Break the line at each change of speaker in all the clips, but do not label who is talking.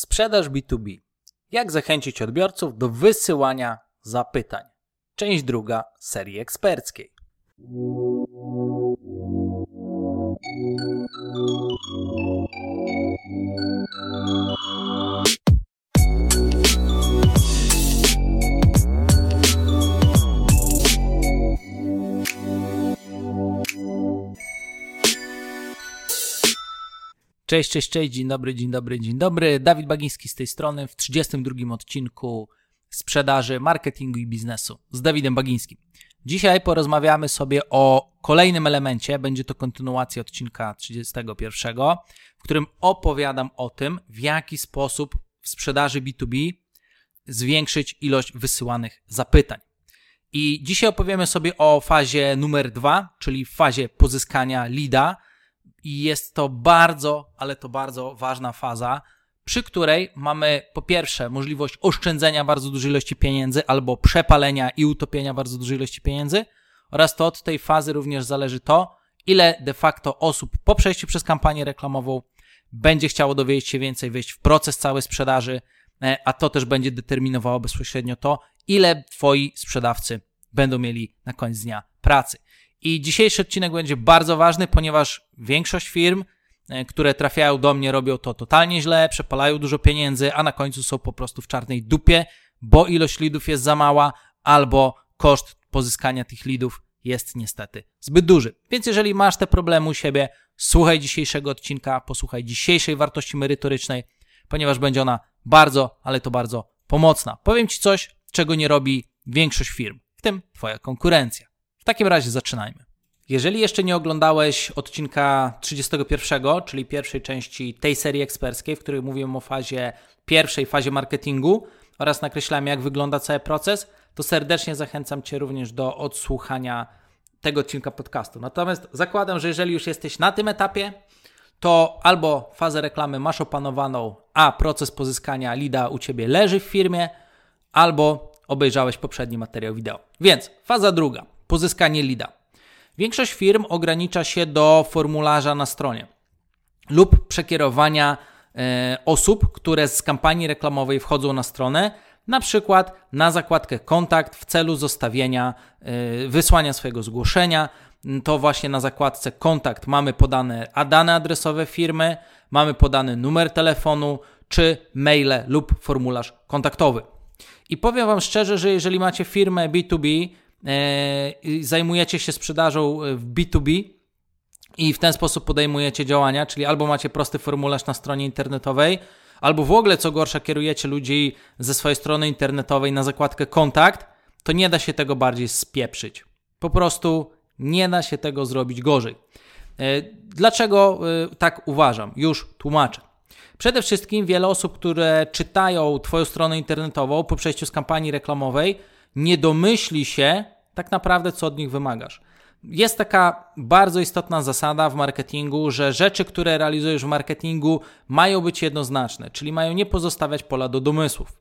Sprzedaż B2B. Jak zachęcić odbiorców do wysyłania zapytań? Część druga serii eksperckiej. Cześć, cześć, cześć, dzień dobry, dzień dobry, dzień dobry. Dawid Bagiński z tej strony w 32 odcinku sprzedaży, marketingu i biznesu z Dawidem Bagińskim. Dzisiaj porozmawiamy sobie o kolejnym elemencie, będzie to kontynuacja odcinka 31, w którym opowiadam o tym, w jaki sposób w sprzedaży B2B zwiększyć ilość wysyłanych zapytań. I dzisiaj opowiemy sobie o fazie numer dwa, czyli fazie pozyskania leada, i jest to bardzo, ale to bardzo ważna faza, przy której mamy po pierwsze możliwość oszczędzenia bardzo dużej ilości pieniędzy albo przepalenia i utopienia bardzo dużej ilości pieniędzy oraz to od tej fazy również zależy to, ile de facto osób po przejściu przez kampanię reklamową będzie chciało dowiedzieć się więcej, wejść w proces całej sprzedaży, e, a to też będzie determinowało bezpośrednio to, ile twoi sprzedawcy będą mieli na koniec dnia pracy. I dzisiejszy odcinek będzie bardzo ważny, ponieważ większość firm, e, które trafiają do mnie, robią to totalnie źle, przepalają dużo pieniędzy, a na końcu są po prostu w czarnej dupie, bo ilość lidów jest za mała, albo koszt pozyskania tych lidów jest niestety zbyt duży. Więc jeżeli masz te problemy u siebie, słuchaj dzisiejszego odcinka, posłuchaj dzisiejszej wartości merytorycznej, ponieważ będzie ona bardzo, ale to bardzo pomocna. Powiem Ci coś, czego nie robi większość firm, w tym Twoja konkurencja. W takim razie zaczynajmy. Jeżeli jeszcze nie oglądałeś odcinka 31, czyli pierwszej części tej serii eksperckiej, w której mówiłem o fazie pierwszej, fazie marketingu oraz nakreślałem, jak wygląda cały proces, to serdecznie zachęcam Cię również do odsłuchania tego odcinka podcastu. Natomiast zakładam, że jeżeli już jesteś na tym etapie, to albo fazę reklamy masz opanowaną, a proces pozyskania lida u Ciebie leży w firmie, albo obejrzałeś poprzedni materiał wideo. Więc faza druga pozyskanie lida. Większość firm ogranicza się do formularza na stronie lub przekierowania e, osób, które z kampanii reklamowej wchodzą na stronę, na przykład na zakładkę kontakt w celu zostawienia, e, wysłania swojego zgłoszenia. To właśnie na zakładce kontakt mamy podane dane adresowe firmy, mamy podany numer telefonu czy maile lub formularz kontaktowy. I powiem Wam szczerze, że jeżeli macie firmę B2B, E, zajmujecie się sprzedażą e, w B2B i w ten sposób podejmujecie działania, czyli albo macie prosty formularz na stronie internetowej, albo w ogóle co gorsza kierujecie ludzi ze swojej strony internetowej na zakładkę kontakt, to nie da się tego bardziej spieprzyć. Po prostu nie da się tego zrobić gorzej. E, dlaczego tak uważam? Już tłumaczę. Przede wszystkim wiele osób, które czytają Twoją stronę internetową po przejściu z kampanii reklamowej, nie domyśli się tak naprawdę, co od nich wymagasz. Jest taka bardzo istotna zasada w marketingu, że rzeczy, które realizujesz w marketingu, mają być jednoznaczne, czyli mają nie pozostawiać pola do domysłów.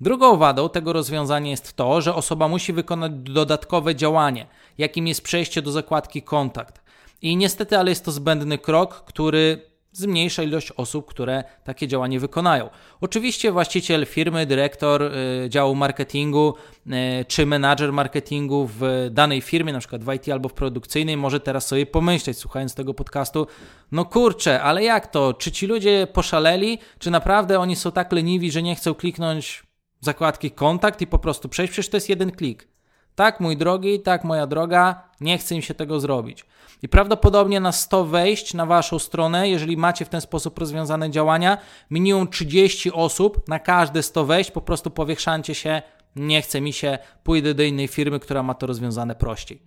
Drugą wadą tego rozwiązania jest to, że osoba musi wykonać dodatkowe działanie, jakim jest przejście do zakładki kontakt. I niestety, ale jest to zbędny krok, który zmniejsza ilość osób, które takie działanie wykonają. Oczywiście właściciel firmy, dyrektor y, działu marketingu y, czy menadżer marketingu w danej firmie, na przykład w IT albo w produkcyjnej, może teraz sobie pomyśleć, słuchając tego podcastu, no kurczę, ale jak to? Czy ci ludzie poszaleli? Czy naprawdę oni są tak leniwi, że nie chcą kliknąć zakładki kontakt i po prostu przejść? Przecież to jest jeden klik. Tak, mój drogi, tak, moja droga, nie chce im się tego zrobić. I prawdopodobnie na 100 wejść na Waszą stronę, jeżeli macie w ten sposób rozwiązane działania, minimum 30 osób na każde 100 wejść, po prostu powiększancie się, nie chce mi się, pójdę do innej firmy, która ma to rozwiązane prościej.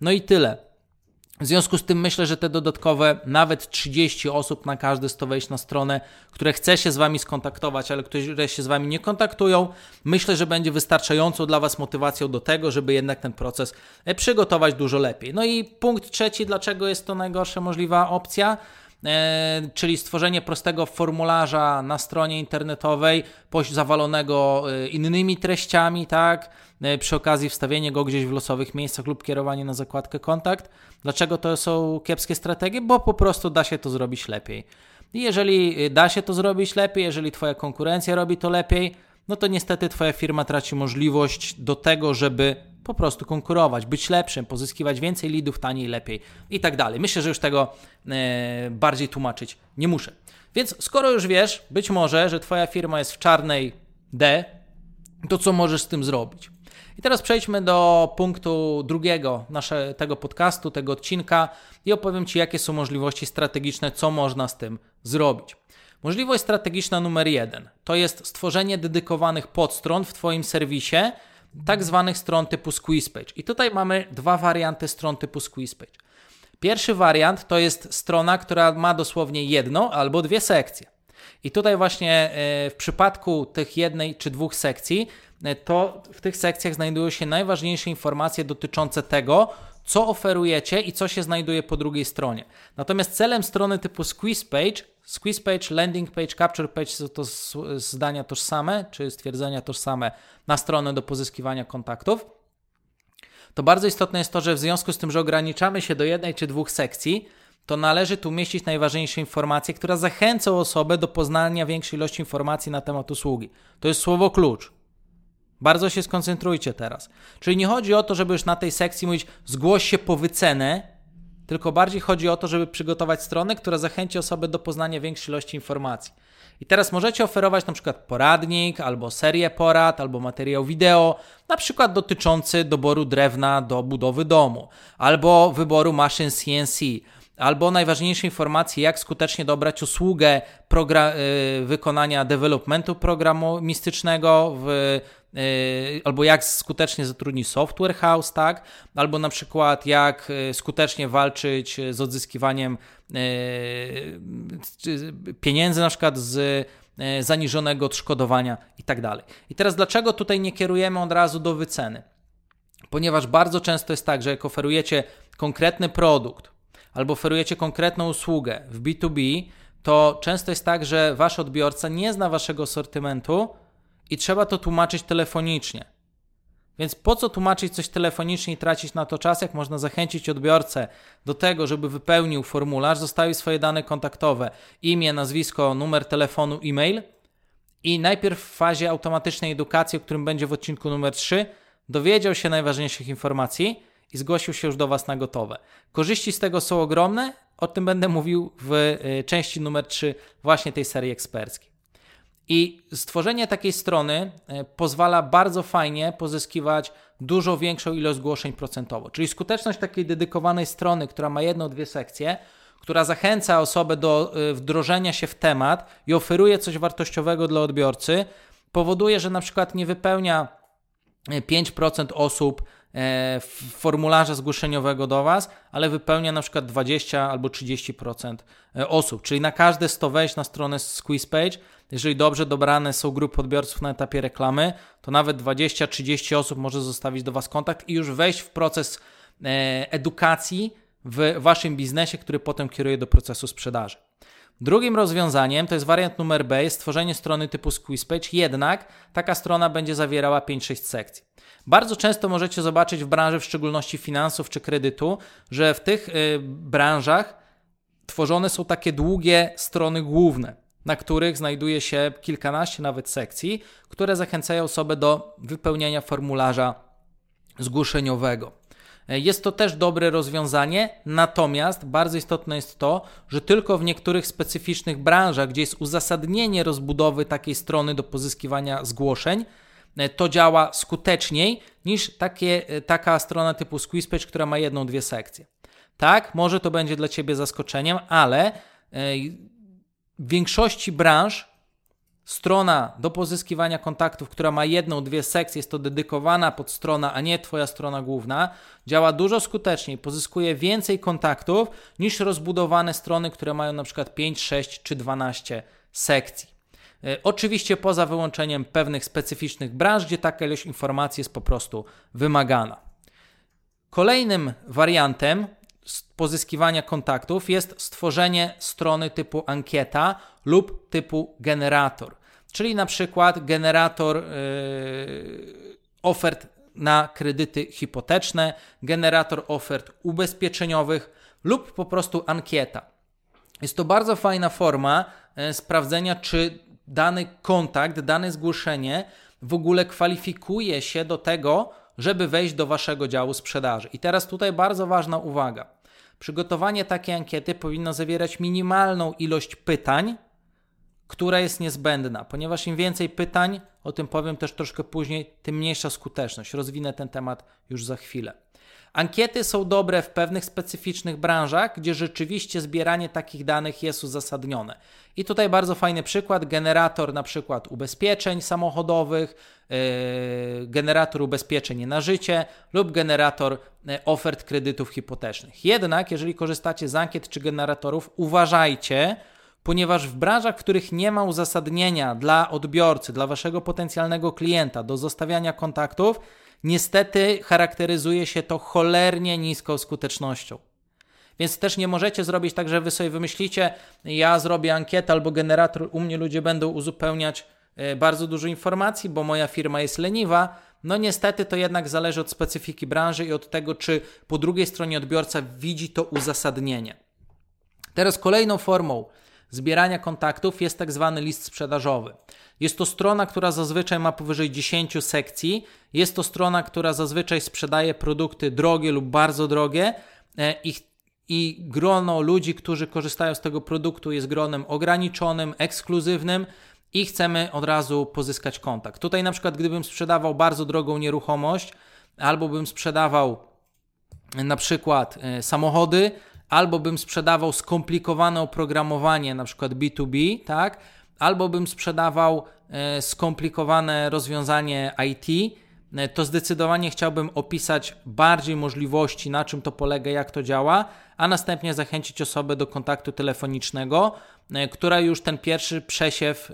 No i tyle. W związku z tym myślę, że te dodatkowe nawet 30 osób na każde 100 wejść na stronę, które chce się z Wami skontaktować, ale które się z Wami nie kontaktują, myślę, że będzie wystarczającą dla Was motywacją do tego, żeby jednak ten proces e, przygotować dużo lepiej. No i punkt trzeci, dlaczego jest to najgorsza możliwa opcja? E, czyli stworzenie prostego formularza na stronie internetowej, zawalonego e, innymi treściami, tak? Przy okazji wstawienie go gdzieś w losowych miejscach lub kierowanie na zakładkę kontakt. Dlaczego to są kiepskie strategie? Bo po prostu da się to zrobić lepiej. I jeżeli y, da się to zrobić lepiej, jeżeli Twoja konkurencja robi to lepiej, no to niestety Twoja firma traci możliwość do tego, żeby po prostu konkurować, być lepszym, pozyskiwać więcej lidów taniej, lepiej i tak dalej. Myślę, że już tego e, bardziej tłumaczyć nie muszę. Więc skoro już wiesz, być może, że Twoja firma jest w czarnej D, to co możesz z tym zrobić? I teraz przejdźmy do punktu drugiego naszego tego podcastu, tego odcinka i opowiem Ci, jakie są możliwości strategiczne, co można z tym zrobić. Możliwość strategiczna numer jeden to jest stworzenie dedykowanych podstron w Twoim serwisie, tak zwanych stron typu squeeze page. I tutaj mamy dwa warianty stron typu squeeze page. Pierwszy wariant to jest strona, która ma dosłownie jedną albo dwie sekcje. I tutaj właśnie e, w przypadku tych jednej czy dwóch sekcji, to w tych sekcjach znajdują się najważniejsze informacje dotyczące tego, co oferujecie i co się znajduje po drugiej stronie. Natomiast celem strony typu squeeze page, squeeze page, landing page, capture page to zdania tożsame, czy stwierdzenia tożsame na stronę do pozyskiwania kontaktów. To bardzo istotne jest to, że w związku z tym, że ograniczamy się do jednej czy dwóch sekcji, to należy tu umieścić najważniejsze informacje, które zachęcą osobę do poznania większej ilości informacji na temat usługi. To jest słowo klucz. Bardzo się skoncentrujcie teraz. Czyli nie chodzi o to, żeby już na tej sekcji mówić zgłoś się po wycenę, tylko bardziej chodzi o to, żeby przygotować stronę, która zachęci osobę do poznania większej ilości informacji. I teraz możecie oferować na przykład poradnik, albo serię porad, albo materiał wideo, na przykład dotyczący doboru drewna do budowy domu, albo wyboru maszyn CNC, albo najważniejsze informacje, jak skutecznie dobrać usługę y, wykonania developmentu programistycznego w albo jak skutecznie zatrudnić software house, tak? Albo na przykład jak y, skutecznie walczyć z odzyskiwaniem pieniędzy na przykład z zaniżonego odszkodowania i tak dalej. I teraz dlaczego tutaj nie kierujemy od razu do wyceny? Ponieważ bardzo często jest tak, że jak oferujecie konkretny produkt, albo oferujecie konkretną usługę w B2B, to często jest tak, że wasz odbiorca nie zna waszego sortymentu i trzeba to tłumaczyć telefonicznie. Więc po co tłumaczyć coś telefonicznie i tracić na to czas, jak można zachęcić odbiorcę do tego, żeby wypełnił formularz, zostawił swoje dane kontaktowe, imię, nazwisko, numer telefonu, e-mail i najpierw w fazie automatycznej edukacji, o którym będzie w odcinku numer 3, dowiedział się najważniejszych informacji, i zgłosił się już do Was na gotowe. Korzyści z tego są ogromne, o tym będę mówił w y, części numer 3 właśnie tej serii eksperckiej. I stworzenie takiej strony y, pozwala bardzo fajnie pozyskiwać dużo większą ilość zgłoszeń procentowo. Czyli skuteczność takiej dedykowanej strony, która ma jedną, dwie sekcje, która zachęca osobę do y, wdrożenia się w temat i oferuje coś wartościowego dla odbiorcy, powoduje, że na przykład nie wypełnia 5% osób E, formularza zgłoszeniowego do Was, ale wypełnia na przykład 20 albo 30% e, osób. Czyli na każde 100 wejść na stronę Squeeze Page, jeżeli dobrze dobrane są grupy odbiorców na etapie reklamy, to nawet 20-30 osób może zostawić do Was kontakt i już wejść w proces e, edukacji w Waszym biznesie, który potem kieruje do procesu sprzedaży. Drugim rozwiązaniem, to jest wariant numer B, jest stworzenie strony typu Squeeze Page, jednak taka strona będzie zawierała 5-6 sekcji. Bardzo często możecie zobaczyć w branży, w szczególności finansów czy kredytu, że w tych y, branżach tworzone są takie długie strony główne, na których znajduje się kilkanaście nawet sekcji, które zachęcają osobę do wypełniania formularza zgłoszeniowego. Jest to też dobre rozwiązanie, natomiast bardzo istotne jest to, że tylko w niektórych specyficznych branżach, gdzie jest uzasadnienie rozbudowy takiej strony do pozyskiwania zgłoszeń, E, to działa skuteczniej niż takie, e, taka strona typu SqueezePage, która ma jedną, dwie sekcje. Tak, może to będzie dla Ciebie zaskoczeniem, ale e, w większości branż strona do pozyskiwania kontaktów, która ma jedną, dwie sekcje, jest to dedykowana pod strona, a nie Twoja strona główna, działa dużo skuteczniej, pozyskuje więcej kontaktów niż rozbudowane strony, które mają na przykład 5, 6 czy 12 sekcji. E, oczywiście poza wyłączeniem pewnych specyficznych branż, gdzie taka ilość informacji jest po prostu wymagana. Kolejnym wariantem pozyskiwania kontaktów jest stworzenie strony typu ankieta lub typu generator, czyli na przykład generator yy, ofert na kredyty hipoteczne, generator ofert ubezpieczeniowych lub po prostu ankieta. Jest to bardzo fajna forma e, sprawdzenia, czy dany kontakt, dane zgłoszenie w ogóle kwalifikuje się do tego, żeby wejść do waszego działu sprzedaży. I teraz tutaj bardzo ważna uwaga. Przygotowanie takiej ankiety powinno zawierać minimalną ilość pytań, która jest niezbędna, ponieważ im więcej pytań, o tym powiem też troszkę później, tym mniejsza skuteczność. Rozwinę ten temat już za chwilę. Ankiety są dobre w pewnych specyficznych branżach, gdzie rzeczywiście zbieranie takich danych jest uzasadnione. I tutaj bardzo fajny przykład, generator na przykład ubezpieczeń samochodowych, yy, generator ubezpieczeń na życie lub generator yy, ofert kredytów hipotecznych. Jednak jeżeli korzystacie z ankiet czy generatorów, uważajcie, ponieważ w branżach, w których nie ma uzasadnienia dla odbiorcy, dla waszego potencjalnego klienta do zostawiania kontaktów, niestety charakteryzuje się to cholernie niską skutecznością. Więc też nie możecie zrobić tak, że wy sobie wymyślicie, ja zrobię ankietę albo generator, u mnie ludzie będą uzupełniać e, bardzo dużo informacji, bo moja firma jest leniwa. No niestety to jednak zależy od specyfiki branży i od tego, czy po drugiej stronie odbiorca widzi to uzasadnienie. Teraz kolejną formą zbierania kontaktów jest tak zwany list sprzedażowy. Jest to strona, która zazwyczaj ma powyżej 10 sekcji. Jest to strona, która zazwyczaj sprzedaje produkty drogie lub bardzo drogie e, i, i grono ludzi, którzy korzystają z tego produktu jest gronem ograniczonym, ekskluzywnym i chcemy od razu pozyskać kontakt. Tutaj na przykład gdybym sprzedawał bardzo drogą nieruchomość albo bym sprzedawał na przykład e, samochody, albo bym sprzedawał skomplikowane oprogramowanie, na przykład B2B, tak? Albo bym sprzedawał e, skomplikowane rozwiązanie IT, e, to zdecydowanie chciałbym opisać bardziej możliwości, na czym to polega, jak to działa, a następnie zachęcić osobę do kontaktu telefonicznego, e, która już ten pierwszy przesiew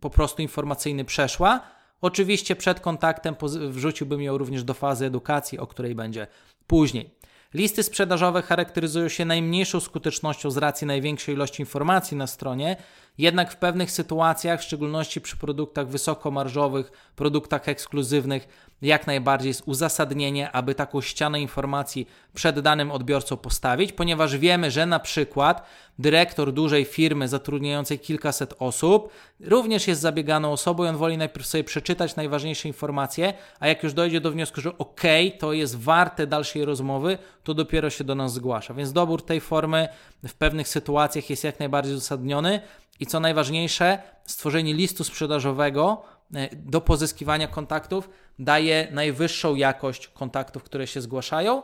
po prostu informacyjny przeszła. Oczywiście przed kontaktem wrzuciłbym ją również do fazy edukacji, o której będzie później. Listy sprzedażowe charakteryzują się najmniejszą skutecznością z racji największej ilości informacji na stronie, jednak w pewnych sytuacjach, w szczególności przy produktach wysokomarżowych, produktach ekskluzywnych, jak najbardziej jest uzasadnienie, aby taką ścianę informacji przed danym odbiorcą postawić, ponieważ wiemy, że na przykład dyrektor dużej firmy zatrudniającej kilkaset osób również jest zabieganą osobą i on woli najpierw sobie przeczytać najważniejsze informacje, a jak już dojdzie do wniosku, że ok, to jest warte dalszej rozmowy, to dopiero się do nas zgłasza. Więc dobór tej formy w pewnych sytuacjach jest jak najbardziej uzasadniony i co najważniejsze, stworzenie listu sprzedażowego e, do pozyskiwania kontaktów daje najwyższą jakość kontaktów, które się zgłaszają,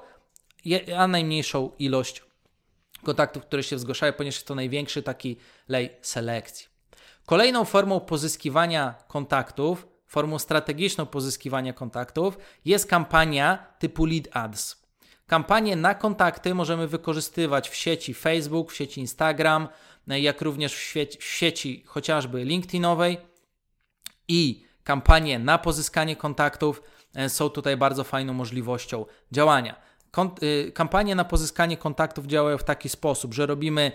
a najmniejszą ilość kontaktów, które się zgłaszają, ponieważ jest to największy taki lej selekcji. Kolejną formą pozyskiwania kontaktów, formą strategiczną pozyskiwania kontaktów jest kampania typu lead ads. Kampanie na kontakty możemy wykorzystywać w sieci Facebook, w sieci Instagram, jak również w sieci, w sieci chociażby LinkedInowej i kampanie na pozyskanie kontaktów e, są tutaj bardzo fajną możliwością działania. Y, kampanie na pozyskanie kontaktów działają w taki sposób, że robimy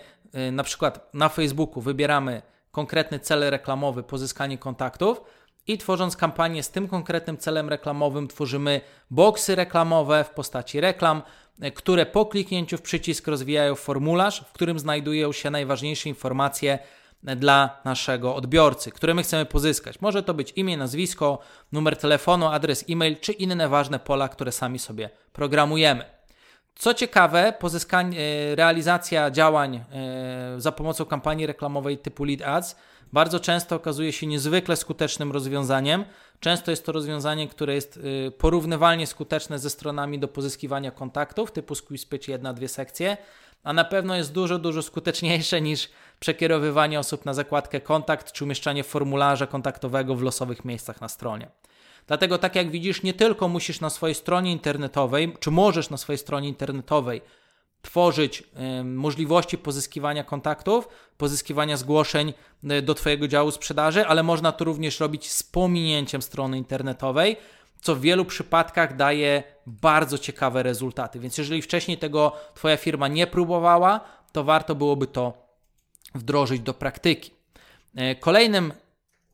y, na przykład na Facebooku, wybieramy konkretny cel reklamowy, pozyskanie kontaktów i tworząc kampanię z tym konkretnym celem reklamowym, tworzymy boksy reklamowe w postaci reklam, y, które po kliknięciu w przycisk rozwijają formularz, w którym znajdują się najważniejsze informacje dla naszego odbiorcy, które my chcemy pozyskać. Może to być imię, nazwisko, numer telefonu, adres e-mail czy inne ważne pola, które sami sobie programujemy. Co ciekawe, pozyskanie, realizacja działań e, za pomocą kampanii reklamowej typu lead ads bardzo często okazuje się niezwykle skutecznym rozwiązaniem. Często jest to rozwiązanie, które jest e, porównywalnie skuteczne ze stronami do pozyskiwania kontaktów typu squeeze pitch jedna, dwie sekcje, a na pewno jest dużo, dużo skuteczniejsze niż przekierowywanie osób na zakładkę kontakt czy umieszczanie formularza kontaktowego w losowych miejscach na stronie. Dlatego, tak jak widzisz, nie tylko musisz na swojej stronie internetowej, czy możesz na swojej stronie internetowej tworzyć y, możliwości pozyskiwania kontaktów, pozyskiwania zgłoszeń y, do Twojego działu sprzedaży, ale można to również robić z pominięciem strony internetowej, co w wielu przypadkach daje bardzo ciekawe rezultaty. Więc jeżeli wcześniej tego Twoja firma nie próbowała, to warto byłoby to wdrożyć do praktyki. E, kolejnym,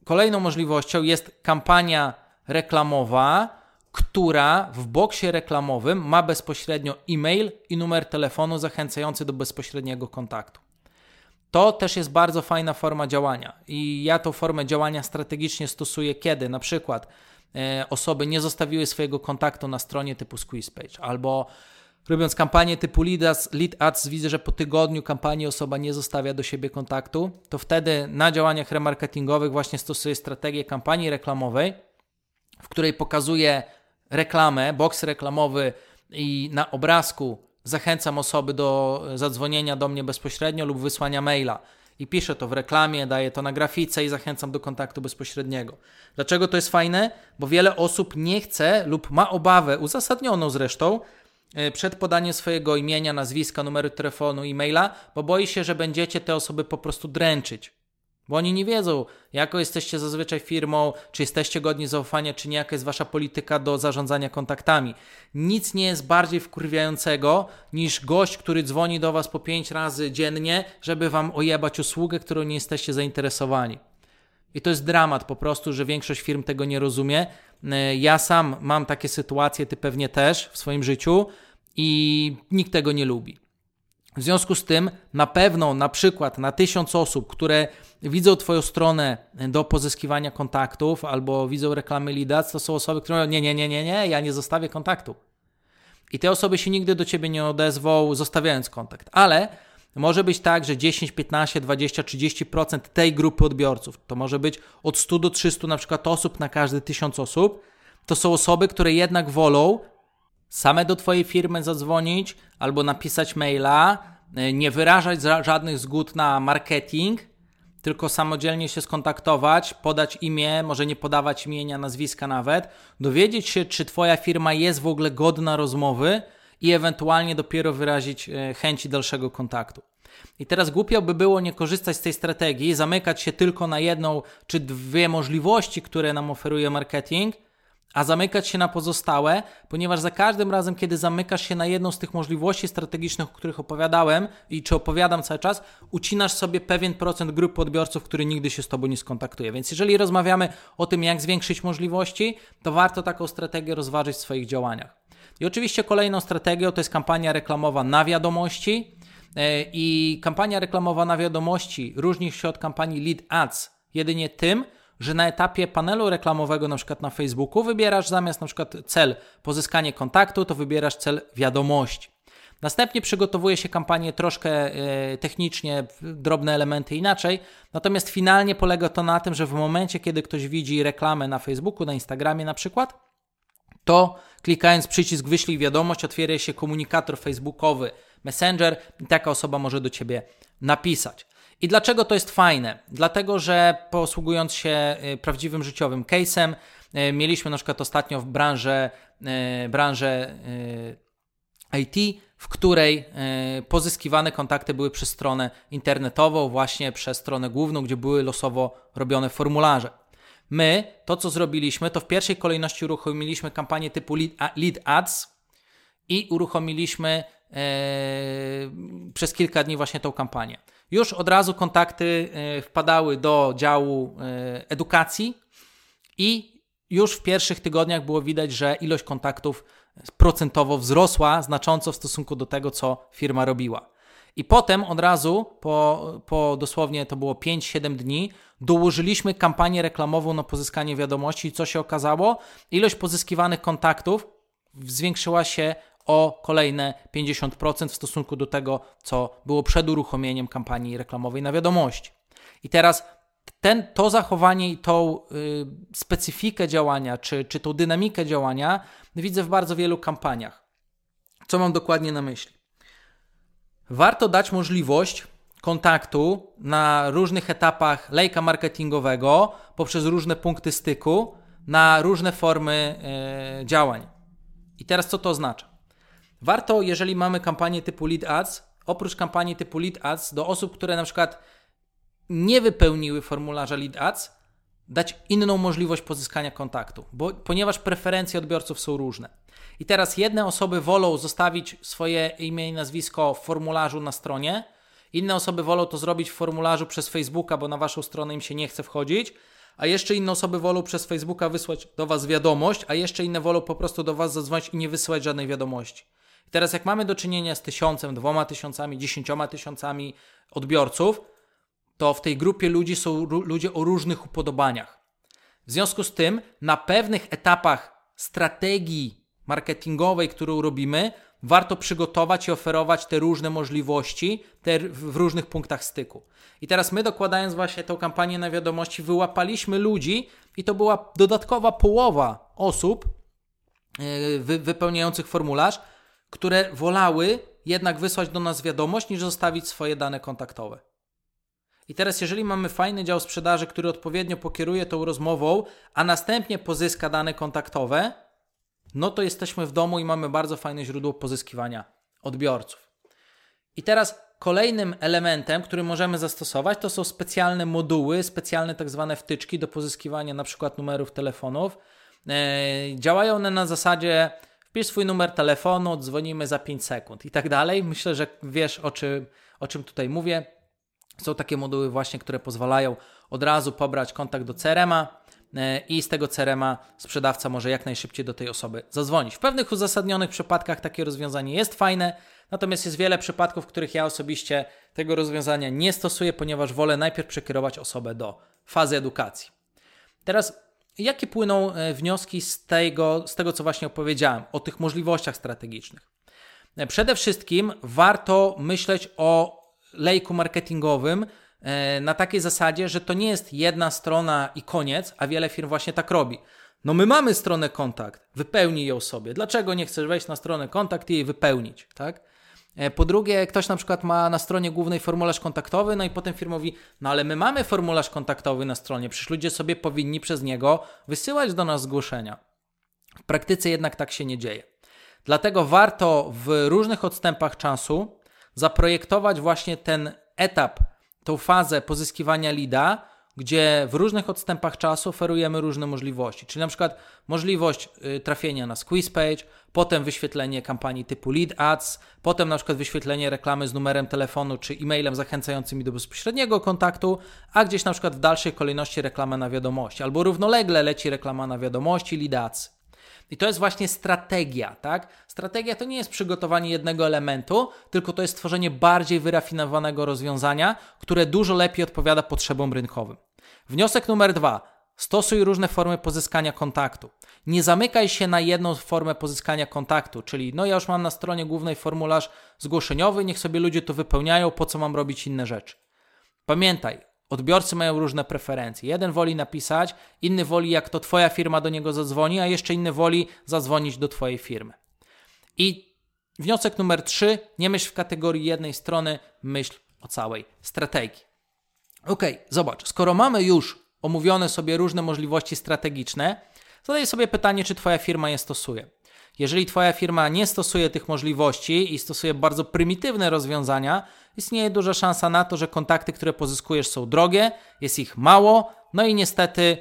kolejną możliwością jest kampania reklamowa, która w boksie reklamowym ma bezpośrednio e-mail i numer telefonu zachęcający do bezpośredniego kontaktu. To też jest bardzo fajna forma działania i ja tą formę działania strategicznie stosuję kiedy na przykład e, osoby nie zostawiły swojego kontaktu na stronie typu Squeeze Page albo robiąc kampanię typu lead ads, lead ads, widzę, że po tygodniu kampanii osoba nie zostawia do siebie kontaktu, to wtedy na działaniach remarketingowych właśnie stosuję strategię kampanii reklamowej, w której pokazuję reklamę, boks reklamowy i na obrazku zachęcam osoby do zadzwonienia do mnie bezpośrednio lub wysłania maila. I piszę to w reklamie, daję to na grafice i zachęcam do kontaktu bezpośredniego. Dlaczego to jest fajne? Bo wiele osób nie chce lub ma obawę, uzasadnioną zresztą, e, przed podaniem swojego imienia, nazwiska, numeru telefonu, e-maila, bo boi się, że będziecie te osoby po prostu dręczyć. Bo oni nie wiedzą, jaką jesteście zazwyczaj firmą, czy jesteście godni zaufania, czy nie, jaka jest wasza polityka do zarządzania kontaktami. Nic nie jest bardziej wkurwiającego niż gość, który dzwoni do was po pięć razy dziennie, żeby wam ojebać usługę, którą nie jesteście zainteresowani. I to jest dramat po prostu, że większość firm tego nie rozumie. E, ja sam mam takie sytuacje, ty pewnie też w swoim życiu i nikt tego nie lubi. W związku z tym, na pewno, na przykład na tysiąc osób, które widzą Twoją stronę do pozyskiwania kontaktów albo widzą reklamy Leads, to są osoby, które mówią: Nie, nie, nie, nie, nie, ja nie zostawię kontaktu. I te osoby się nigdy do Ciebie nie odezwą, zostawiając kontakt. Ale może być tak, że 10, 15, 20, 30% tej grupy odbiorców, to może być od 100 do 300 na przykład osób na każdy tysiąc osób, to są osoby, które jednak wolą same do Twojej firmy zadzwonić albo napisać maila, e, nie wyrażać żadnych zgód na marketing, tylko samodzielnie się skontaktować, podać imię, może nie podawać imienia, nazwiska nawet, dowiedzieć się, czy Twoja firma jest w ogóle godna rozmowy i ewentualnie dopiero wyrazić e, chęci dalszego kontaktu. I teraz głupio by było nie korzystać z tej strategii, zamykać się tylko na jedną czy dwie możliwości, które nam oferuje marketing – a zamykać się na pozostałe, ponieważ za każdym razem, kiedy zamykasz się na jedną z tych możliwości strategicznych, o których opowiadałem i czy opowiadam cały czas, ucinasz sobie pewien procent grupy odbiorców, który nigdy się z Tobą nie skontaktuje. Więc jeżeli rozmawiamy o tym, jak zwiększyć możliwości, to warto taką strategię rozważyć w swoich działaniach. I oczywiście kolejną strategią to jest kampania reklamowa na wiadomości. E, I kampania reklamowa na wiadomości różni się od kampanii lead ads jedynie tym, że na etapie panelu reklamowego, na przykład na Facebooku, wybierasz zamiast na przykład cel pozyskanie kontaktu, to wybierasz cel wiadomości. Następnie przygotowuje się kampanię troszkę e, technicznie, drobne elementy inaczej, natomiast finalnie polega to na tym, że w momencie, kiedy ktoś widzi reklamę na Facebooku, na Instagramie na przykład, to klikając przycisk wyślij wiadomość, otwiera się komunikator facebookowy Messenger i taka osoba może do Ciebie napisać. I dlaczego to jest fajne? Dlatego, że posługując się y, prawdziwym życiowym case'em, y, mieliśmy na przykład ostatnio w branży, y, branży IT, w której pozyskiwane kontakty były przez stronę internetową, właśnie przez stronę główną, gdzie były losowo robione formularze. My to, co zrobiliśmy, to w pierwszej kolejności uruchomiliśmy kampanię typu lead, ads i uruchomiliśmy przez kilka dni właśnie tą kampanię już od razu kontakty e, wpadały do działu e, edukacji i już w pierwszych tygodniach było widać, że ilość kontaktów procentowo wzrosła znacząco w stosunku do tego, co firma robiła. I potem od razu, po, po dosłownie to było 5-7 dni, dołożyliśmy kampanię reklamową na pozyskanie wiadomości. I co się okazało? Ilość pozyskiwanych kontaktów zwiększyła się o kolejne 50% w stosunku do tego, co było przed uruchomieniem kampanii reklamowej na wiadomości. I teraz ten, to zachowanie i tą y, specyfikę działania, czy, czy tą dynamikę działania widzę w bardzo wielu kampaniach. Co mam dokładnie na myśli? Warto dać możliwość kontaktu na różnych etapach lejka marketingowego poprzez różne punkty styku na różne formy y, działań. I teraz co to oznacza? Warto, jeżeli mamy kampanię typu lead ads, oprócz kampanii typu lead ads, do osób, które na przykład nie wypełniły formularza lead ads, dać inną możliwość pozyskania kontaktu, bo, ponieważ preferencje odbiorców są różne. I teraz jedne osoby wolą zostawić swoje imię i nazwisko w formularzu na stronie, inne osoby wolą to zrobić w formularzu przez Facebooka, bo na waszą stronę im się nie chce wchodzić, a jeszcze inne osoby wolą przez Facebooka wysłać do was wiadomość, a jeszcze inne wolą po prostu do was zadzwonić i nie wysyłać żadnej wiadomości. I teraz jak mamy do czynienia z tysiącem, dwoma tysiącami, dziesięcioma tysiącami odbiorców, to w tej grupie ludzi są ludzie o różnych upodobaniach. W związku z tym, na pewnych etapach strategii marketingowej, którą robimy, warto przygotować i oferować te różne możliwości te w różnych punktach styku. I teraz my dokładając właśnie tę kampanię na wiadomości, wyłapaliśmy ludzi i to była dodatkowa połowa osób yy, wypełniających formularz, które wolały jednak wysłać do nas wiadomość, niż zostawić swoje dane kontaktowe. I teraz, jeżeli mamy fajny dział sprzedaży, który odpowiednio pokieruje tą rozmową, a następnie pozyska dane kontaktowe, no to jesteśmy w domu i mamy bardzo fajne źródło pozyskiwania odbiorców. I teraz kolejnym elementem, który możemy zastosować, to są specjalne moduły, specjalne tak zwane wtyczki do pozyskiwania na przykład numerów telefonów. E, działają one na zasadzie wpisz swój numer telefonu, dzwonimy za 5 sekund i tak dalej. Myślę, że wiesz o czym, o czym tutaj mówię. Są takie moduły właśnie, które pozwalają od razu pobrać kontakt do CRM-a, E, i z tego CRM-a sprzedawca może jak najszybciej do tej osoby zadzwonić. W pewnych uzasadnionych przypadkach takie rozwiązanie jest fajne, natomiast jest wiele przypadków, w których ja osobiście tego rozwiązania nie stosuję, ponieważ wolę najpierw przekierować osobę do fazy edukacji. Teraz, jakie płyną e, wnioski z tego, z tego co właśnie opowiedziałem, o tych możliwościach strategicznych? E, przede wszystkim warto myśleć o lejku marketingowym, E, na takiej zasadzie, że to nie jest jedna strona i koniec, a wiele firm właśnie tak robi. No my mamy stronę kontakt, wypełnij ją sobie. Dlaczego nie chcesz wejść na stronę kontakt i jej wypełnić, tak? E, po drugie, ktoś na przykład ma na stronie głównej formularz kontaktowy, no i potem firma mówi, no ale my mamy formularz kontaktowy na stronie, przecież ludzie sobie powinni przez niego wysyłać do nas zgłoszenia. W praktyce jednak tak się nie dzieje. Dlatego warto w różnych odstępach czasu zaprojektować właśnie ten etap tą fazę pozyskiwania lida, gdzie w różnych odstępach czasu oferujemy różne możliwości. Czyli na przykład możliwość y, trafienia na squeeze page, potem wyświetlenie kampanii typu lead ads, potem na przykład wyświetlenie reklamy z numerem telefonu czy e-mailem zachęcającym do bezpośredniego kontaktu, a gdzieś na przykład w dalszej kolejności reklama na wiadomości, albo równolegle leci reklama na wiadomości, lead ads. I to jest właśnie strategia, tak? Strategia to nie jest przygotowanie jednego elementu, tylko to jest stworzenie bardziej wyrafinowanego rozwiązania, które dużo lepiej odpowiada potrzebom rynkowym. Wniosek numer dwa. Stosuj różne formy pozyskania kontaktu. Nie zamykaj się na jedną formę pozyskania kontaktu, czyli no ja już mam na stronie głównej formularz zgłoszeniowy, niech sobie ludzie to wypełniają, po co mam robić inne rzeczy. Pamiętaj, Odbiorcy mają różne preferencje. Jeden woli napisać, inny woli, jak to Twoja firma do niego zadzwoni, a jeszcze inny woli zadzwonić do Twojej firmy. I wniosek numer trzy: nie myśl w kategorii jednej strony, myśl o całej strategii. Ok, zobacz, skoro mamy już omówione sobie różne możliwości strategiczne, zadaj sobie pytanie, czy Twoja firma je stosuje. Jeżeli Twoja firma nie stosuje tych możliwości i stosuje bardzo prymitywne rozwiązania, istnieje duża szansa na to, że kontakty, które pozyskujesz, są drogie, jest ich mało, no i niestety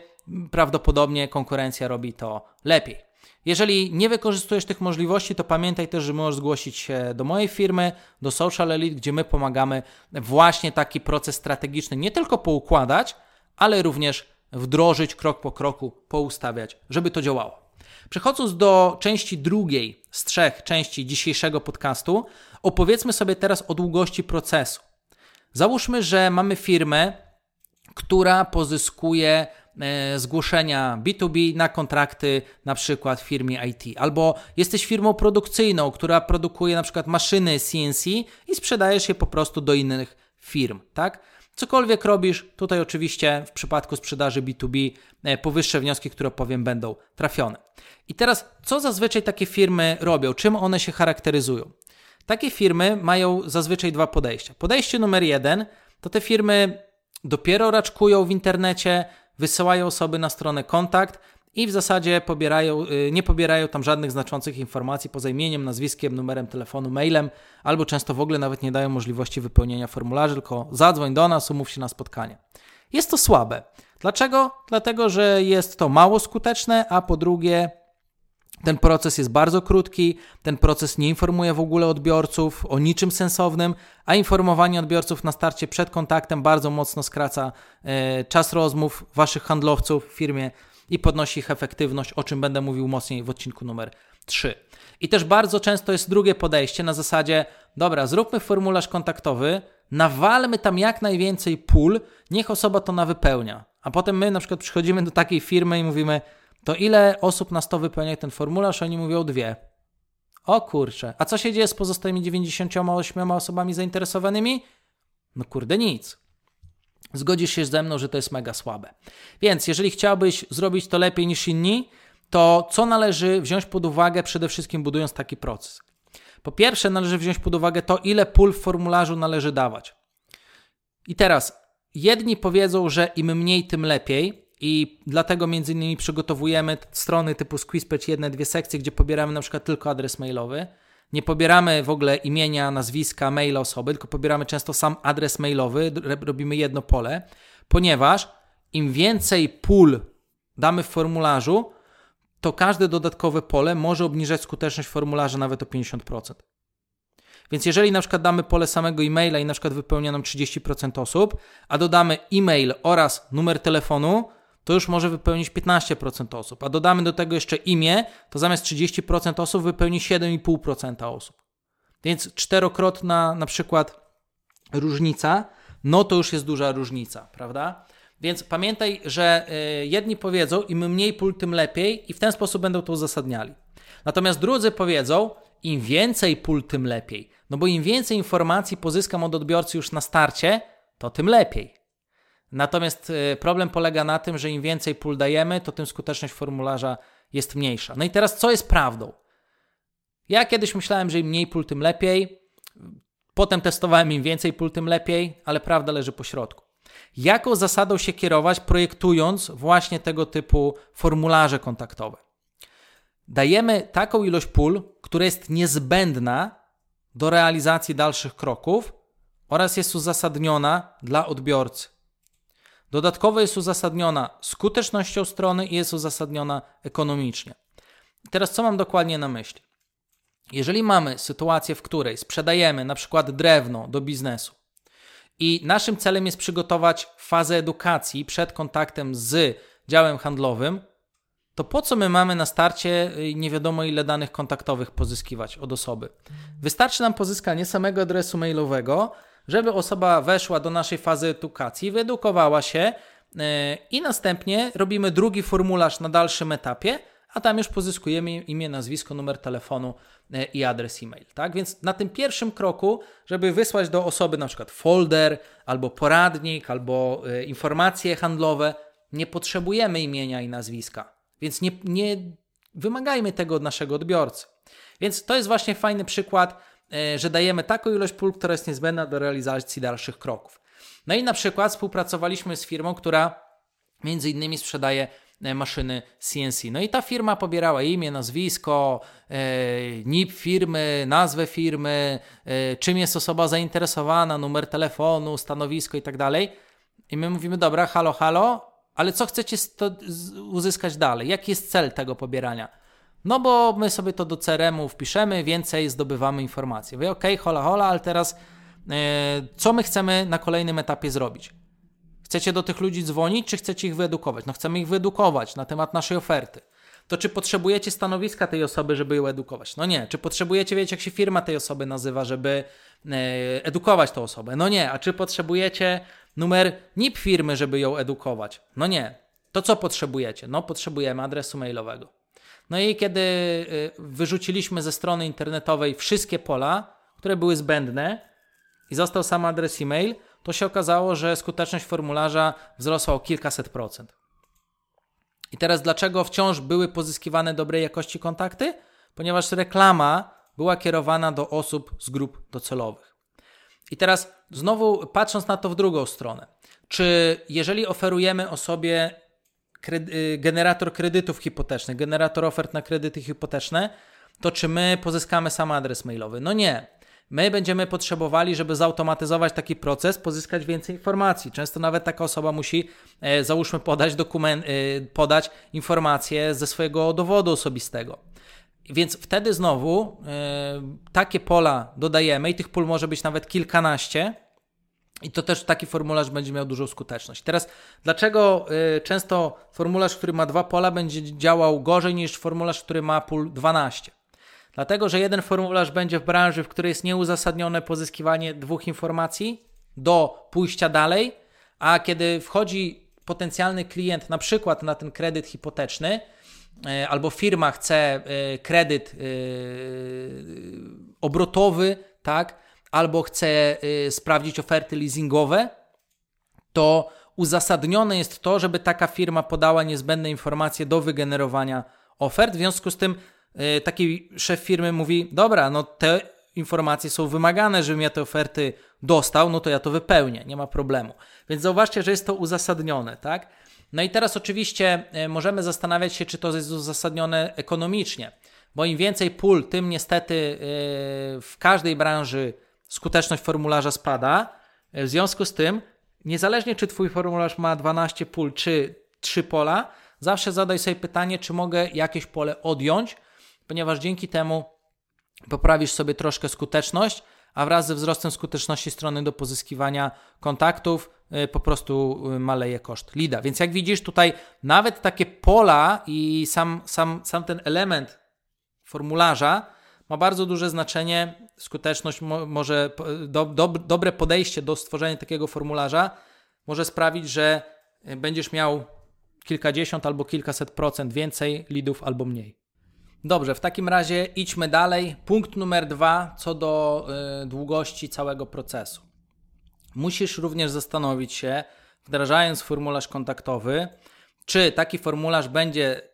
prawdopodobnie konkurencja robi to lepiej. Jeżeli nie wykorzystujesz tych możliwości, to pamiętaj też, że możesz zgłosić się do mojej firmy, do Social Elite, gdzie my pomagamy właśnie taki proces strategiczny nie tylko poukładać, ale również wdrożyć krok po kroku, poustawiać, żeby to działało. Przechodząc do części drugiej z trzech części dzisiejszego podcastu, opowiedzmy sobie teraz o długości procesu. Załóżmy, że mamy firmę, która pozyskuje e, zgłoszenia B2B na kontrakty na przykład w firmie IT, albo jesteś firmą produkcyjną, która produkuje na przykład maszyny CNC i sprzedajesz je po prostu do innych firm, tak? Cokolwiek robisz, tutaj oczywiście w przypadku sprzedaży B2B e, powyższe wnioski, które powiem, będą trafione. I teraz, co zazwyczaj takie firmy robią? Czym one się charakteryzują? Takie firmy mają zazwyczaj dwa podejścia. Podejście numer jeden to te firmy dopiero raczkują w internecie, wysyłają osoby na stronę kontakt i w zasadzie pobierają, y, nie pobierają tam żadnych znaczących informacji poza imieniem, nazwiskiem, numerem telefonu, mailem, albo często w ogóle nawet nie dają możliwości wypełnienia formularzy, tylko zadzwoń do nas, umów się na spotkanie. Jest to słabe. Dlaczego? Dlatego, że jest to mało skuteczne, a po drugie, ten proces jest bardzo krótki, ten proces nie informuje w ogóle odbiorców o niczym sensownym, a informowanie odbiorców na starcie przed kontaktem bardzo mocno skraca e, czas rozmów waszych handlowców w firmie i podnosi ich efektywność, o czym będę mówił mocniej w odcinku numer 3. I też bardzo często jest drugie podejście na zasadzie, dobra, zróbmy formularz kontaktowy, nawalmy tam jak najwięcej pól, niech osoba to nawypełnia. A potem my na przykład przychodzimy do takiej firmy i mówimy, to ile osób na 100 wypełnia ten formularz? Oni mówią dwie. O kurczę, a co się dzieje z pozostałymi 98 osobami zainteresowanymi? No kurde, nic. Zgodzisz się ze mną, że to jest mega słabe. Więc jeżeli chciałbyś zrobić to lepiej niż inni, to co należy wziąć pod uwagę przede wszystkim budując taki proces? Po pierwsze, należy wziąć pod uwagę to, ile pól w formularzu należy dawać. I teraz, jedni powiedzą, że im mniej, tym lepiej, i dlatego między innymi przygotowujemy strony typu SqueezePage, jedne, dwie sekcje, gdzie pobieramy na przykład tylko adres mailowy. Nie pobieramy w ogóle imienia, nazwiska, maila osoby, tylko pobieramy często sam adres mailowy, robimy jedno pole, ponieważ im więcej pól damy w formularzu, to każde dodatkowe pole może obniżać skuteczność formularza nawet o 50%. Więc jeżeli na przykład damy pole samego e-maila i na przykład wypełnia nam 30% osób, a dodamy e-mail oraz numer telefonu, to już może wypełnić 15% osób. A dodamy do tego jeszcze imię, to zamiast 30% osób wypełni 7,5% osób. Więc czterokrotna na przykład różnica, no to już jest duża różnica, prawda? Więc pamiętaj, że y, jedni powiedzą, im mniej pól, tym lepiej, i w ten sposób będą to uzasadniali. Natomiast drudzy powiedzą, im więcej pól, tym lepiej. No bo im więcej informacji pozyskam od odbiorcy już na starcie, to tym lepiej. Natomiast y, problem polega na tym, że im więcej pól dajemy, to tym skuteczność formularza jest mniejsza. No i teraz co jest prawdą? Ja kiedyś myślałem, że im mniej pól, tym lepiej. Potem testowałem im więcej pól, tym lepiej, ale prawda leży po środku. Jaką zasadą się kierować, projektując właśnie tego typu formularze kontaktowe? Dajemy taką ilość pól, która jest niezbędna do realizacji dalszych kroków oraz jest uzasadniona dla odbiorcy. Dodatkowo jest uzasadniona skutecznością strony i jest uzasadniona ekonomicznie. teraz co mam dokładnie na myśli? Jeżeli mamy sytuację, w której sprzedajemy na przykład drewno do biznesu i naszym celem jest przygotować fazę edukacji przed kontaktem z działem handlowym, to po co my mamy na starcie y, nie wiadomo ile danych kontaktowych pozyskiwać od osoby? Wystarczy nam pozyskanie samego adresu mailowego, żeby osoba weszła do naszej fazy edukacji, wyedukowała się e, i następnie robimy drugi formularz na dalszym etapie, a tam już pozyskujemy imię, nazwisko, numer telefonu e, i adres e-mail. Tak? Więc na tym pierwszym kroku, żeby wysłać do osoby na przykład folder, albo poradnik, albo e, informacje handlowe, nie potrzebujemy imienia i nazwiska. Więc nie, nie wymagajmy tego od naszego odbiorcy. Więc to jest właśnie fajny przykład że dajemy taką ilość pól, która jest niezbędna do realizacji dalszych kroków. No i na przykład współpracowaliśmy z firmą, która między innymi sprzedaje e, maszyny CNC. No i ta firma pobierała imię, nazwisko, e, NIP firmy, nazwę firmy, czym jest osoba zainteresowana, numer telefonu, stanowisko i tak dalej. I my mówimy, dobra, halo, halo, ale co chcecie uzyskać dalej? Jaki jest cel tego pobierania? No bo my sobie to do CRM-u wpiszemy, więcej zdobywamy informacji. Wy, ok, hola, hola, ale teraz yy, co my chcemy na kolejnym etapie zrobić? Chcecie do tych ludzi dzwonić, czy chcecie ich wyedukować? No chcemy ich wyedukować na temat naszej oferty. To czy potrzebujecie stanowiska tej osoby, żeby ją edukować? No nie. Czy potrzebujecie wiedzieć, jak się firma tej osoby nazywa, żeby yy, edukować tą osobę? No nie. A czy potrzebujecie numer NIP firmy, żeby ją edukować? No nie. To co potrzebujecie? No potrzebujemy adresu mailowego. No i kiedy y, wyrzuciliśmy ze strony internetowej wszystkie pola, które były zbędne i został sam adres e-mail, to się okazało, że skuteczność formularza wzrosła o kilkaset procent. I teraz dlaczego wciąż były pozyskiwane dobrej jakości kontakty? Ponieważ reklama była kierowana do osób z grup docelowych. I teraz znowu patrząc na to w drugą stronę, czy jeżeli oferujemy osobie kredy generator kredytów hipotecznych, generator ofert na kredyty hipoteczne, to czy my pozyskamy sam adres mailowy? No nie. My będziemy potrzebowali, żeby zautomatyzować taki proces, pozyskać więcej informacji. Często nawet taka osoba musi, e, załóżmy, podać dokument, e, podać informacje ze swojego dowodu osobistego. Więc wtedy znowu e, takie pola dodajemy i tych pól może być nawet kilkanaście i to też taki formularz będzie miał dużą skuteczność. Teraz, dlaczego y, często formularz, który ma dwa pola, będzie działał gorzej niż formularz, który ma pól 12? Dlatego, że jeden formularz będzie w branży, w której jest nieuzasadnione pozyskiwanie dwóch informacji do pójścia dalej, a kiedy wchodzi potencjalny klient na przykład na ten kredyt hipoteczny, e, albo firma chce e, kredyt e, obrotowy, tak, albo chce sprawdzić oferty leasingowe, to uzasadnione jest to, żeby taka firma podała niezbędne informacje do wygenerowania ofert. W związku z tym taki szef firmy mówi: Dobra, no te informacje są wymagane, żebym ja te oferty dostał, no to ja to wypełnię, nie ma problemu. Więc zauważcie, że jest to uzasadnione, tak? No i teraz oczywiście e, możemy zastanawiać się, czy to jest uzasadnione ekonomicznie, bo im więcej pól, tym niestety w każdej branży skuteczność formularza spada. E, w związku z tym, niezależnie czy Twój formularz ma 12 pól, czy 3 pola, zawsze zadaj sobie pytanie, czy mogę jakieś pole odjąć, ponieważ dzięki temu poprawisz sobie troszkę skuteczność, a wraz ze wzrostem skuteczności strony do pozyskiwania kontaktów y, po prostu y, maleje koszt lida. Więc jak widzisz tutaj nawet takie pola i sam, sam, sam ten element formularza ma bardzo duże znaczenie. Skuteczność mo, może, do, do, dobre podejście do stworzenia takiego formularza może sprawić, że y, będziesz miał kilkadziesiąt albo kilkaset procent więcej lidów albo mniej. Dobrze, w takim razie idźmy dalej. Punkt numer dwa co do y, długości całego procesu. Musisz również zastanowić się, wdrażając formularz kontaktowy, czy taki formularz będzie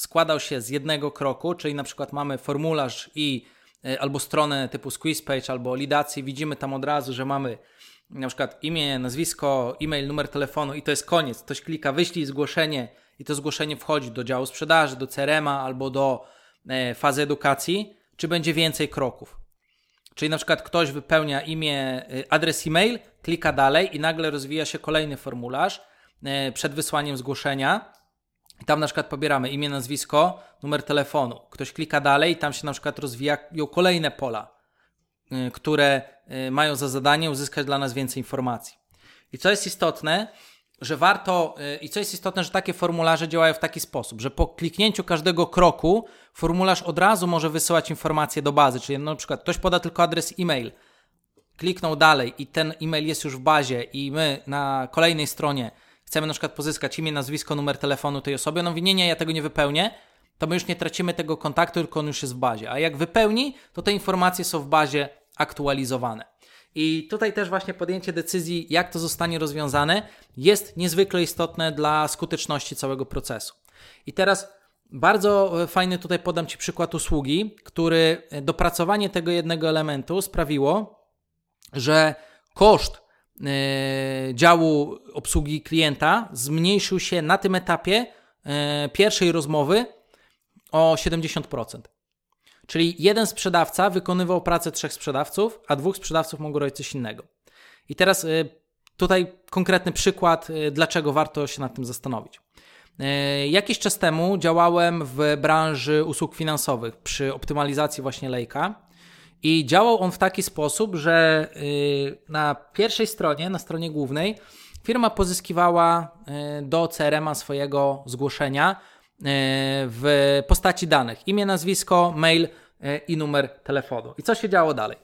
składał się z jednego kroku, czyli na przykład mamy formularz i y, albo stronę typu squeeze page albo lidacji, widzimy tam od razu, że mamy na przykład imię, nazwisko, e-mail, numer telefonu i to jest koniec. Ktoś klika wyślij zgłoszenie i to zgłoszenie wchodzi do działu sprzedaży, do CRM-a albo do e, fazy edukacji, czy będzie więcej kroków. Czyli na przykład ktoś wypełnia imię, e, adres e-mail, klika dalej i nagle rozwija się kolejny formularz e, przed wysłaniem zgłoszenia. Tam na przykład pobieramy imię, nazwisko, numer telefonu. Ktoś klika dalej tam się na przykład rozwijają kolejne pola, które mają za zadanie uzyskać dla nas więcej informacji. I co jest istotne, że warto, y, i co jest istotne, że takie formularze działają w taki sposób, że po kliknięciu każdego kroku formularz od razu może wysyłać informacje do bazy, czyli na przykład ktoś poda tylko adres e-mail, kliknął dalej i ten e-mail jest już w bazie i my na kolejnej stronie chcemy na przykład pozyskać imię, nazwisko, numer telefonu tej osoby, no nie, nie, ja tego nie wypełnię, to my już nie tracimy tego kontaktu, tylko on już jest w bazie. A jak wypełni, to te informacje są w bazie aktualizowane. I tutaj też właśnie podjęcie decyzji, jak to zostanie rozwiązane, jest niezwykle istotne dla skuteczności całego procesu. I teraz bardzo fajny tutaj podam Ci przykład usługi, który dopracowanie tego jednego elementu sprawiło, że koszt działu obsługi klienta zmniejszył się na tym etapie yy, pierwszej rozmowy o 70%. Czyli jeden sprzedawca wykonywał pracę trzech sprzedawców, a dwóch sprzedawców mogło robić coś innego. I teraz y, tutaj konkretny przykład, dlaczego warto się nad tym zastanowić. Jakiś czas temu działałem w branży usług finansowych przy optymalizacji właśnie lejka i działał on w taki sposób, że na pierwszej stronie, na stronie głównej, firma pozyskiwała do CRM-a swojego zgłoszenia E, w postaci danych: imię, nazwisko, mail i numer telefonu. I co się działo dalej?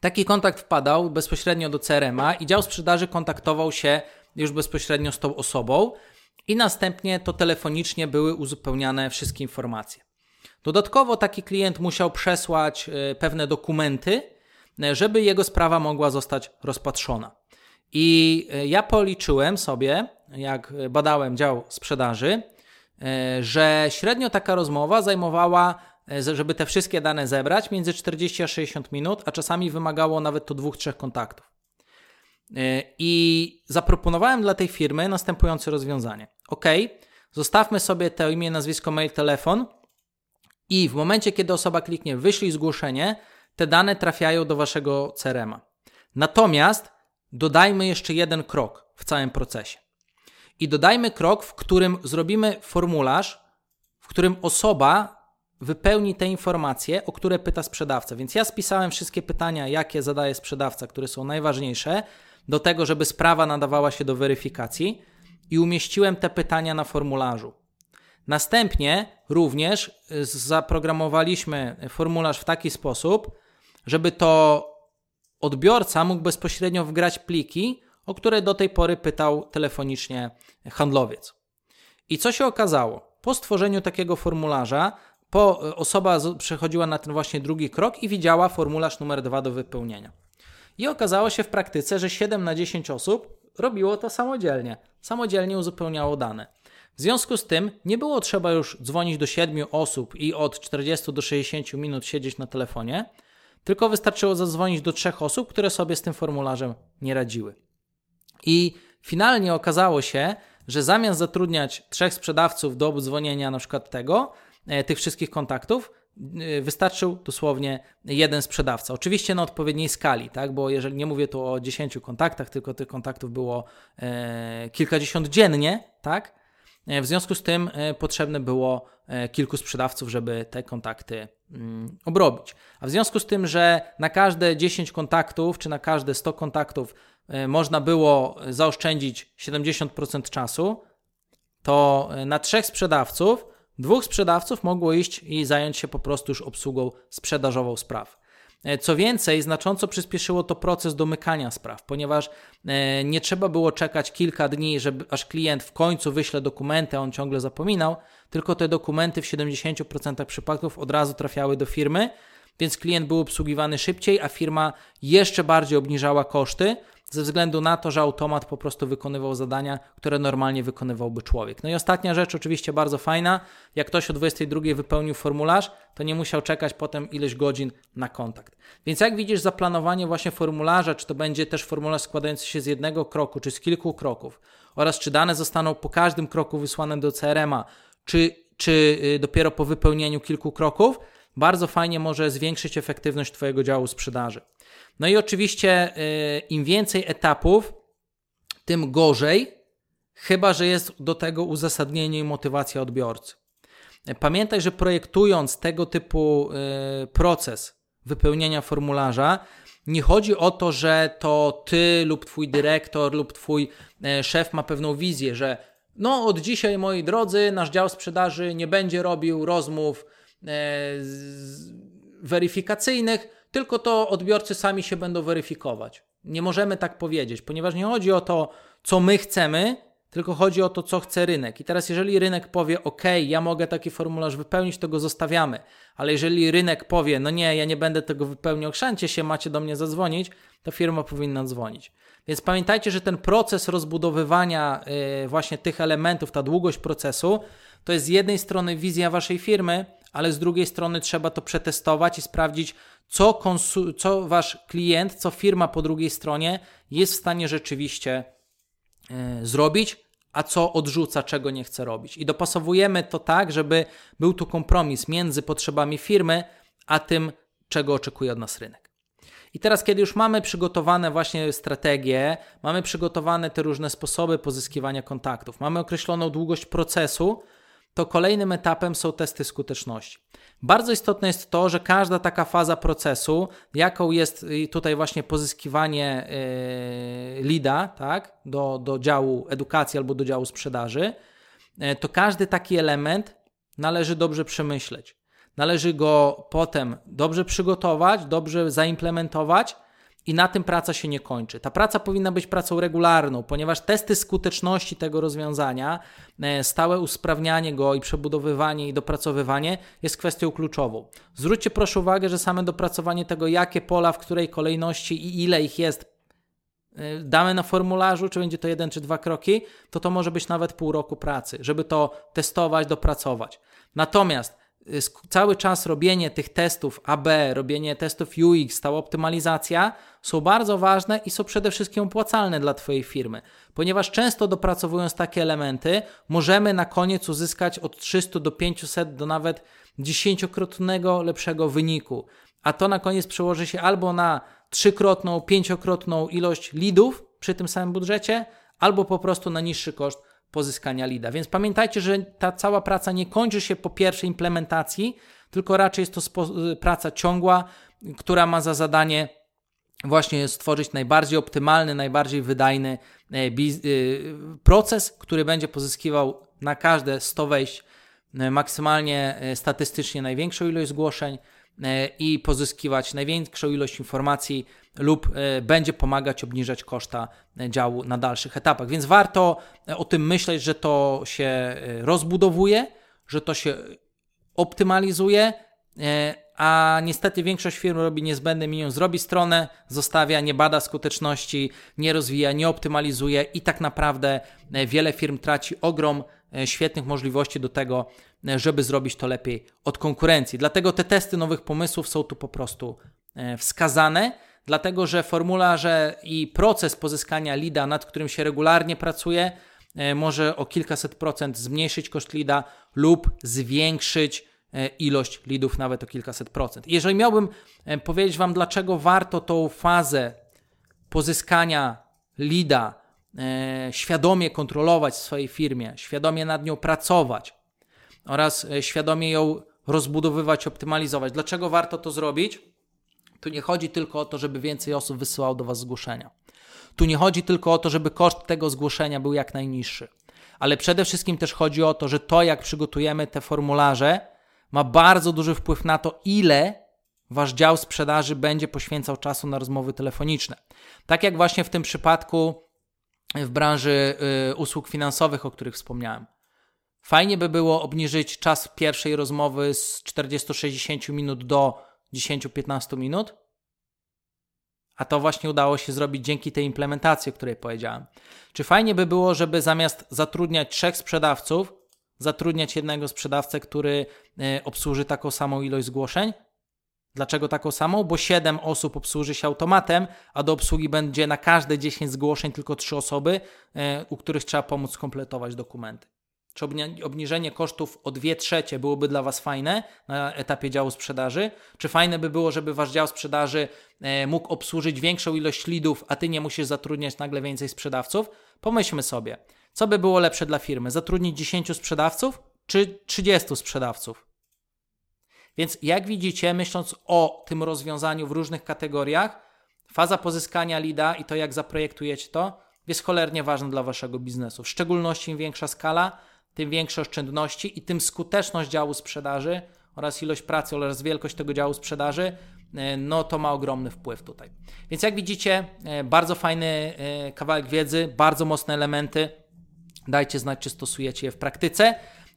Taki kontakt wpadał bezpośrednio do CRM-a i dział sprzedaży kontaktował się już bezpośrednio z tą osobą i następnie to telefonicznie były uzupełniane wszystkie informacje. Dodatkowo taki klient musiał przesłać e, pewne dokumenty, żeby jego sprawa mogła zostać rozpatrzona. I ja policzyłem sobie, jak badałem dział sprzedaży, E, że średnio taka rozmowa zajmowała, e, żeby te wszystkie dane zebrać, między 40 a 60 minut, a czasami wymagało nawet to dwóch, trzech kontaktów. E, I zaproponowałem dla tej firmy następujące rozwiązanie. OK, zostawmy sobie to imię, nazwisko, mail, telefon i w momencie, kiedy osoba kliknie wyślij zgłoszenie, te dane trafiają do waszego CRM-a. Natomiast dodajmy jeszcze jeden krok w całym procesie i dodajmy krok, w którym zrobimy formularz, w którym osoba wypełni te informacje, o które pyta sprzedawca. Więc ja spisałem wszystkie pytania, jakie zadaje sprzedawca, które są najważniejsze, do tego, żeby sprawa nadawała się do weryfikacji i umieściłem te pytania na formularzu. Następnie również y, zaprogramowaliśmy formularz w taki sposób, żeby to odbiorca mógł bezpośrednio wgrać pliki, o które do tej pory pytał telefonicznie handlowiec. I co się okazało? Po stworzeniu takiego formularza, po, osoba przechodziła na ten właśnie drugi krok i widziała formularz numer dwa do wypełnienia. I okazało się w praktyce, że 7 na 10 osób robiło to samodzielnie. Samodzielnie uzupełniało dane. W związku z tym nie było trzeba już dzwonić do 7 osób i od 40 do 60 minut siedzieć na telefonie, tylko wystarczyło zadzwonić do trzech osób, które sobie z tym formularzem nie radziły. I finalnie okazało się, że zamiast zatrudniać trzech sprzedawców do obdzwonienia na przykład tego, e, tych wszystkich kontaktów, e, wystarczył dosłownie jeden sprzedawca. Oczywiście na odpowiedniej skali, tak? bo jeżeli nie mówię tu o 10 kontaktach, tylko tych kontaktów było e, kilkadziesiąt dziennie, tak? E, w związku z tym e, potrzebne było e, kilku sprzedawców, żeby te kontakty mm, obrobić. A w związku z tym, że na każde 10 kontaktów czy na każde 100 kontaktów można było zaoszczędzić 70% czasu, to na trzech sprzedawców, dwóch sprzedawców mogło iść i zająć się po prostu już obsługą sprzedażową spraw. E, co więcej, znacząco przyspieszyło to proces domykania spraw, ponieważ e, nie trzeba było czekać kilka dni, żeby, aż klient w końcu wyśle dokumenty, a on ciągle zapominał, tylko te dokumenty w 70% przypadków od razu trafiały do firmy, więc klient był obsługiwany szybciej, a firma jeszcze bardziej obniżała koszty, ze względu na to, że automat po prostu wykonywał zadania, które normalnie wykonywałby człowiek. No i ostatnia rzecz, oczywiście bardzo fajna, jak ktoś o 22 wypełnił formularz, to nie musiał czekać potem ileś godzin na kontakt. Więc jak widzisz, zaplanowanie właśnie formularza, czy to będzie też formularz składający się z jednego kroku, czy z kilku kroków, oraz czy dane zostaną po każdym kroku wysłane do CRM-a, czy, czy y, dopiero po wypełnieniu kilku kroków, bardzo fajnie może zwiększyć efektywność Twojego działu sprzedaży. No i oczywiście y, im więcej etapów, tym gorzej, chyba że jest do tego uzasadnienie i motywacja odbiorcy. Pamiętaj, że projektując tego typu y, proces wypełnienia formularza, nie chodzi o to, że to ty lub twój dyrektor lub twój y, szef ma pewną wizję, że no od dzisiaj, moi drodzy, nasz dział sprzedaży nie będzie robił rozmów weryfikacyjnych, tylko to odbiorcy sami się będą weryfikować. Nie możemy tak powiedzieć, ponieważ nie chodzi o to, co my chcemy, tylko chodzi o to, co chce rynek. I teraz, jeżeli rynek powie, OK, ja mogę taki formularz wypełnić, to go zostawiamy. Ale jeżeli rynek powie, no nie, ja nie będę tego wypełniał, chrzancie się, macie do mnie zadzwonić, to firma powinna dzwonić. Więc pamiętajcie, że ten proces rozbudowywania yy, właśnie tych elementów, ta długość procesu, to jest z jednej strony wizja waszej firmy, ale z drugiej strony trzeba to przetestować i sprawdzić, co, co wasz klient, co firma po drugiej stronie jest w stanie rzeczywiście yy, zrobić, a co odrzuca, czego nie chce robić. I dopasowujemy to tak, żeby był tu kompromis między potrzebami firmy, a tym, czego oczekuje od nas rynek. I teraz, kiedy już mamy przygotowane właśnie strategie, mamy przygotowane te różne sposoby pozyskiwania kontaktów, mamy określoną długość procesu, to kolejnym etapem są testy skuteczności. Bardzo istotne jest to, że każda taka faza procesu, jaką jest y, tutaj właśnie pozyskiwanie yy, lida tak, do, do działu edukacji albo do działu sprzedaży, yy, to każdy taki element należy dobrze przemyśleć. Należy go potem dobrze przygotować, dobrze zaimplementować i na tym praca się nie kończy. Ta praca powinna być pracą regularną, ponieważ testy skuteczności tego rozwiązania, e, stałe usprawnianie go i przebudowywanie i dopracowywanie jest kwestią kluczową. Zwróćcie proszę uwagę, że same dopracowanie tego, jakie pola, w której kolejności i ile ich jest, e, damy na formularzu, czy będzie to jeden czy dwa kroki, to to może być nawet pół roku pracy, żeby to testować, dopracować. Natomiast cały czas robienie tych testów AB, robienie testów UX, ta optymalizacja są bardzo ważne i są przede wszystkim opłacalne dla Twojej firmy, ponieważ często dopracowując takie elementy, możemy na koniec uzyskać od 300 do 500 do nawet dziesięciokrotnego lepszego wyniku. A to na koniec przełoży się albo na trzykrotną, pięciokrotną ilość lidów przy tym samym budżecie, albo po prostu na niższy koszt pozyskania lida. Więc pamiętajcie, że ta cała praca nie kończy się po pierwszej implementacji, tylko raczej jest to praca ciągła, która ma za zadanie właśnie stworzyć najbardziej optymalny, najbardziej wydajny e, e, proces, który będzie pozyskiwał na każde 100 wejść e, maksymalnie statystycznie największą ilość zgłoszeń, i pozyskiwać największą ilość informacji lub będzie pomagać obniżać koszta działu na dalszych etapach. Więc warto o tym myśleć, że to się rozbudowuje, że to się optymalizuje, a niestety większość firm robi niezbędny minimum, zrobi stronę, zostawia, nie bada skuteczności, nie rozwija, nie optymalizuje i tak naprawdę e, wiele firm traci ogrom e, świetnych możliwości do tego, e, żeby zrobić to lepiej od konkurencji. Dlatego te testy nowych pomysłów są tu po prostu wskazane, dlatego że formularze i proces pozyskania lida, nad którym się regularnie pracuje, może o kilkaset procent zmniejszyć koszt lida lub zwiększyć E, ilość lidów nawet o kilkaset procent. Jeżeli miałbym e, powiedzieć Wam, dlaczego warto tą fazę pozyskania lida e, świadomie kontrolować w swojej firmie, świadomie nad nią pracować oraz świadomie ją rozbudowywać, optymalizować. Dlaczego warto to zrobić? Tu nie chodzi tylko o to, żeby więcej osób wysyłało do Was zgłoszenia. Tu nie chodzi tylko o to, żeby koszt tego zgłoszenia był jak najniższy. Ale przede wszystkim też chodzi o to, że to, jak przygotujemy te formularze, ma bardzo duży wpływ na to, ile wasz dział sprzedaży będzie poświęcał czasu na rozmowy telefoniczne. Tak jak właśnie w tym przypadku w branży y, usług finansowych, o których wspomniałem. Fajnie by było obniżyć czas pierwszej rozmowy z 40-60 minut do 10-15 minut, a to właśnie udało się zrobić dzięki tej implementacji, o której powiedziałem. Czy fajnie by było, żeby zamiast zatrudniać trzech sprzedawców, zatrudniać jednego sprzedawcę, który e, obsłuży taką samą ilość zgłoszeń. Dlaczego taką samą? Bo 7 osób obsłuży się automatem, a do obsługi będzie na każde 10 zgłoszeń tylko 3 osoby, e, u których trzeba pomóc skompletować dokumenty. Czy obniżenie kosztów o 2 trzecie byłoby dla Was fajne na etapie działu sprzedaży? Czy fajne by było, żeby Wasz dział sprzedaży e, mógł obsłużyć większą ilość lidów, a Ty nie musisz zatrudniać nagle więcej sprzedawców? Pomyślmy sobie. Co by było lepsze dla firmy? Zatrudnić 10 sprzedawców czy 30 sprzedawców? Więc jak widzicie, myśląc o tym rozwiązaniu w różnych kategoriach, faza pozyskania lida i to, jak zaprojektujecie to, jest cholernie ważna dla waszego biznesu. W szczególności im większa skala, tym większe oszczędności i tym skuteczność działu sprzedaży oraz ilość pracy oraz wielkość tego działu sprzedaży, e, no to ma ogromny wpływ tutaj. Więc jak widzicie, e, bardzo fajny e, kawałek wiedzy, bardzo mocne elementy Dajcie znać, czy stosujecie je w praktyce.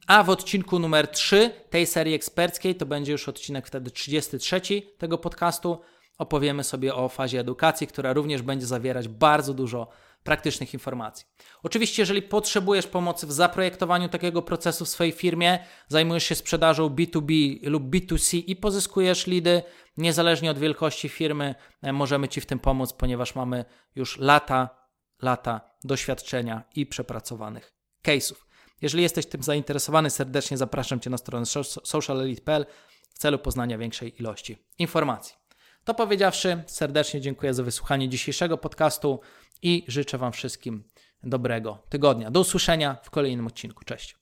A w odcinku numer 3 tej serii eksperckiej, to będzie już odcinek wtedy 33 tego podcastu, opowiemy sobie o fazie edukacji, która również będzie zawierać bardzo dużo praktycznych informacji. Oczywiście, jeżeli potrzebujesz pomocy w zaprojektowaniu takiego procesu w swojej firmie, zajmujesz się sprzedażą B2B lub B2C i pozyskujesz lidy, niezależnie od wielkości firmy, e, możemy Ci w tym pomóc, ponieważ mamy już lata, lata doświadczenia i przepracowanych case'ów. Jeżeli jesteś tym zainteresowany, serdecznie zapraszam Cię na stronę socialelite.pl w celu poznania większej ilości informacji. To powiedziawszy, serdecznie dziękuję za wysłuchanie dzisiejszego podcastu i życzę Wam wszystkim dobrego tygodnia. Do usłyszenia w kolejnym odcinku. Cześć.